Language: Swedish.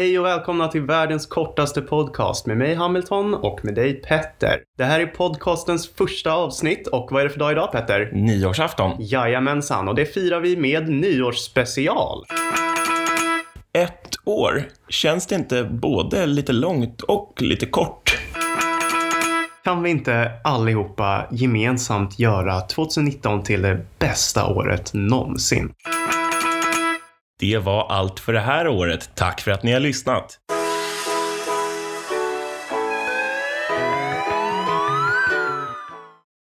Hej och välkomna till världens kortaste podcast med mig Hamilton och med dig Petter. Det här är podcastens första avsnitt och vad är det för dag idag Petter? Nyårsafton. Jajamensan, och det firar vi med nyårsspecial. Ett år. Känns det inte både lite långt och lite kort? Kan vi inte allihopa gemensamt göra 2019 till det bästa året någonsin? Det var allt för det här året. Tack för att ni har lyssnat.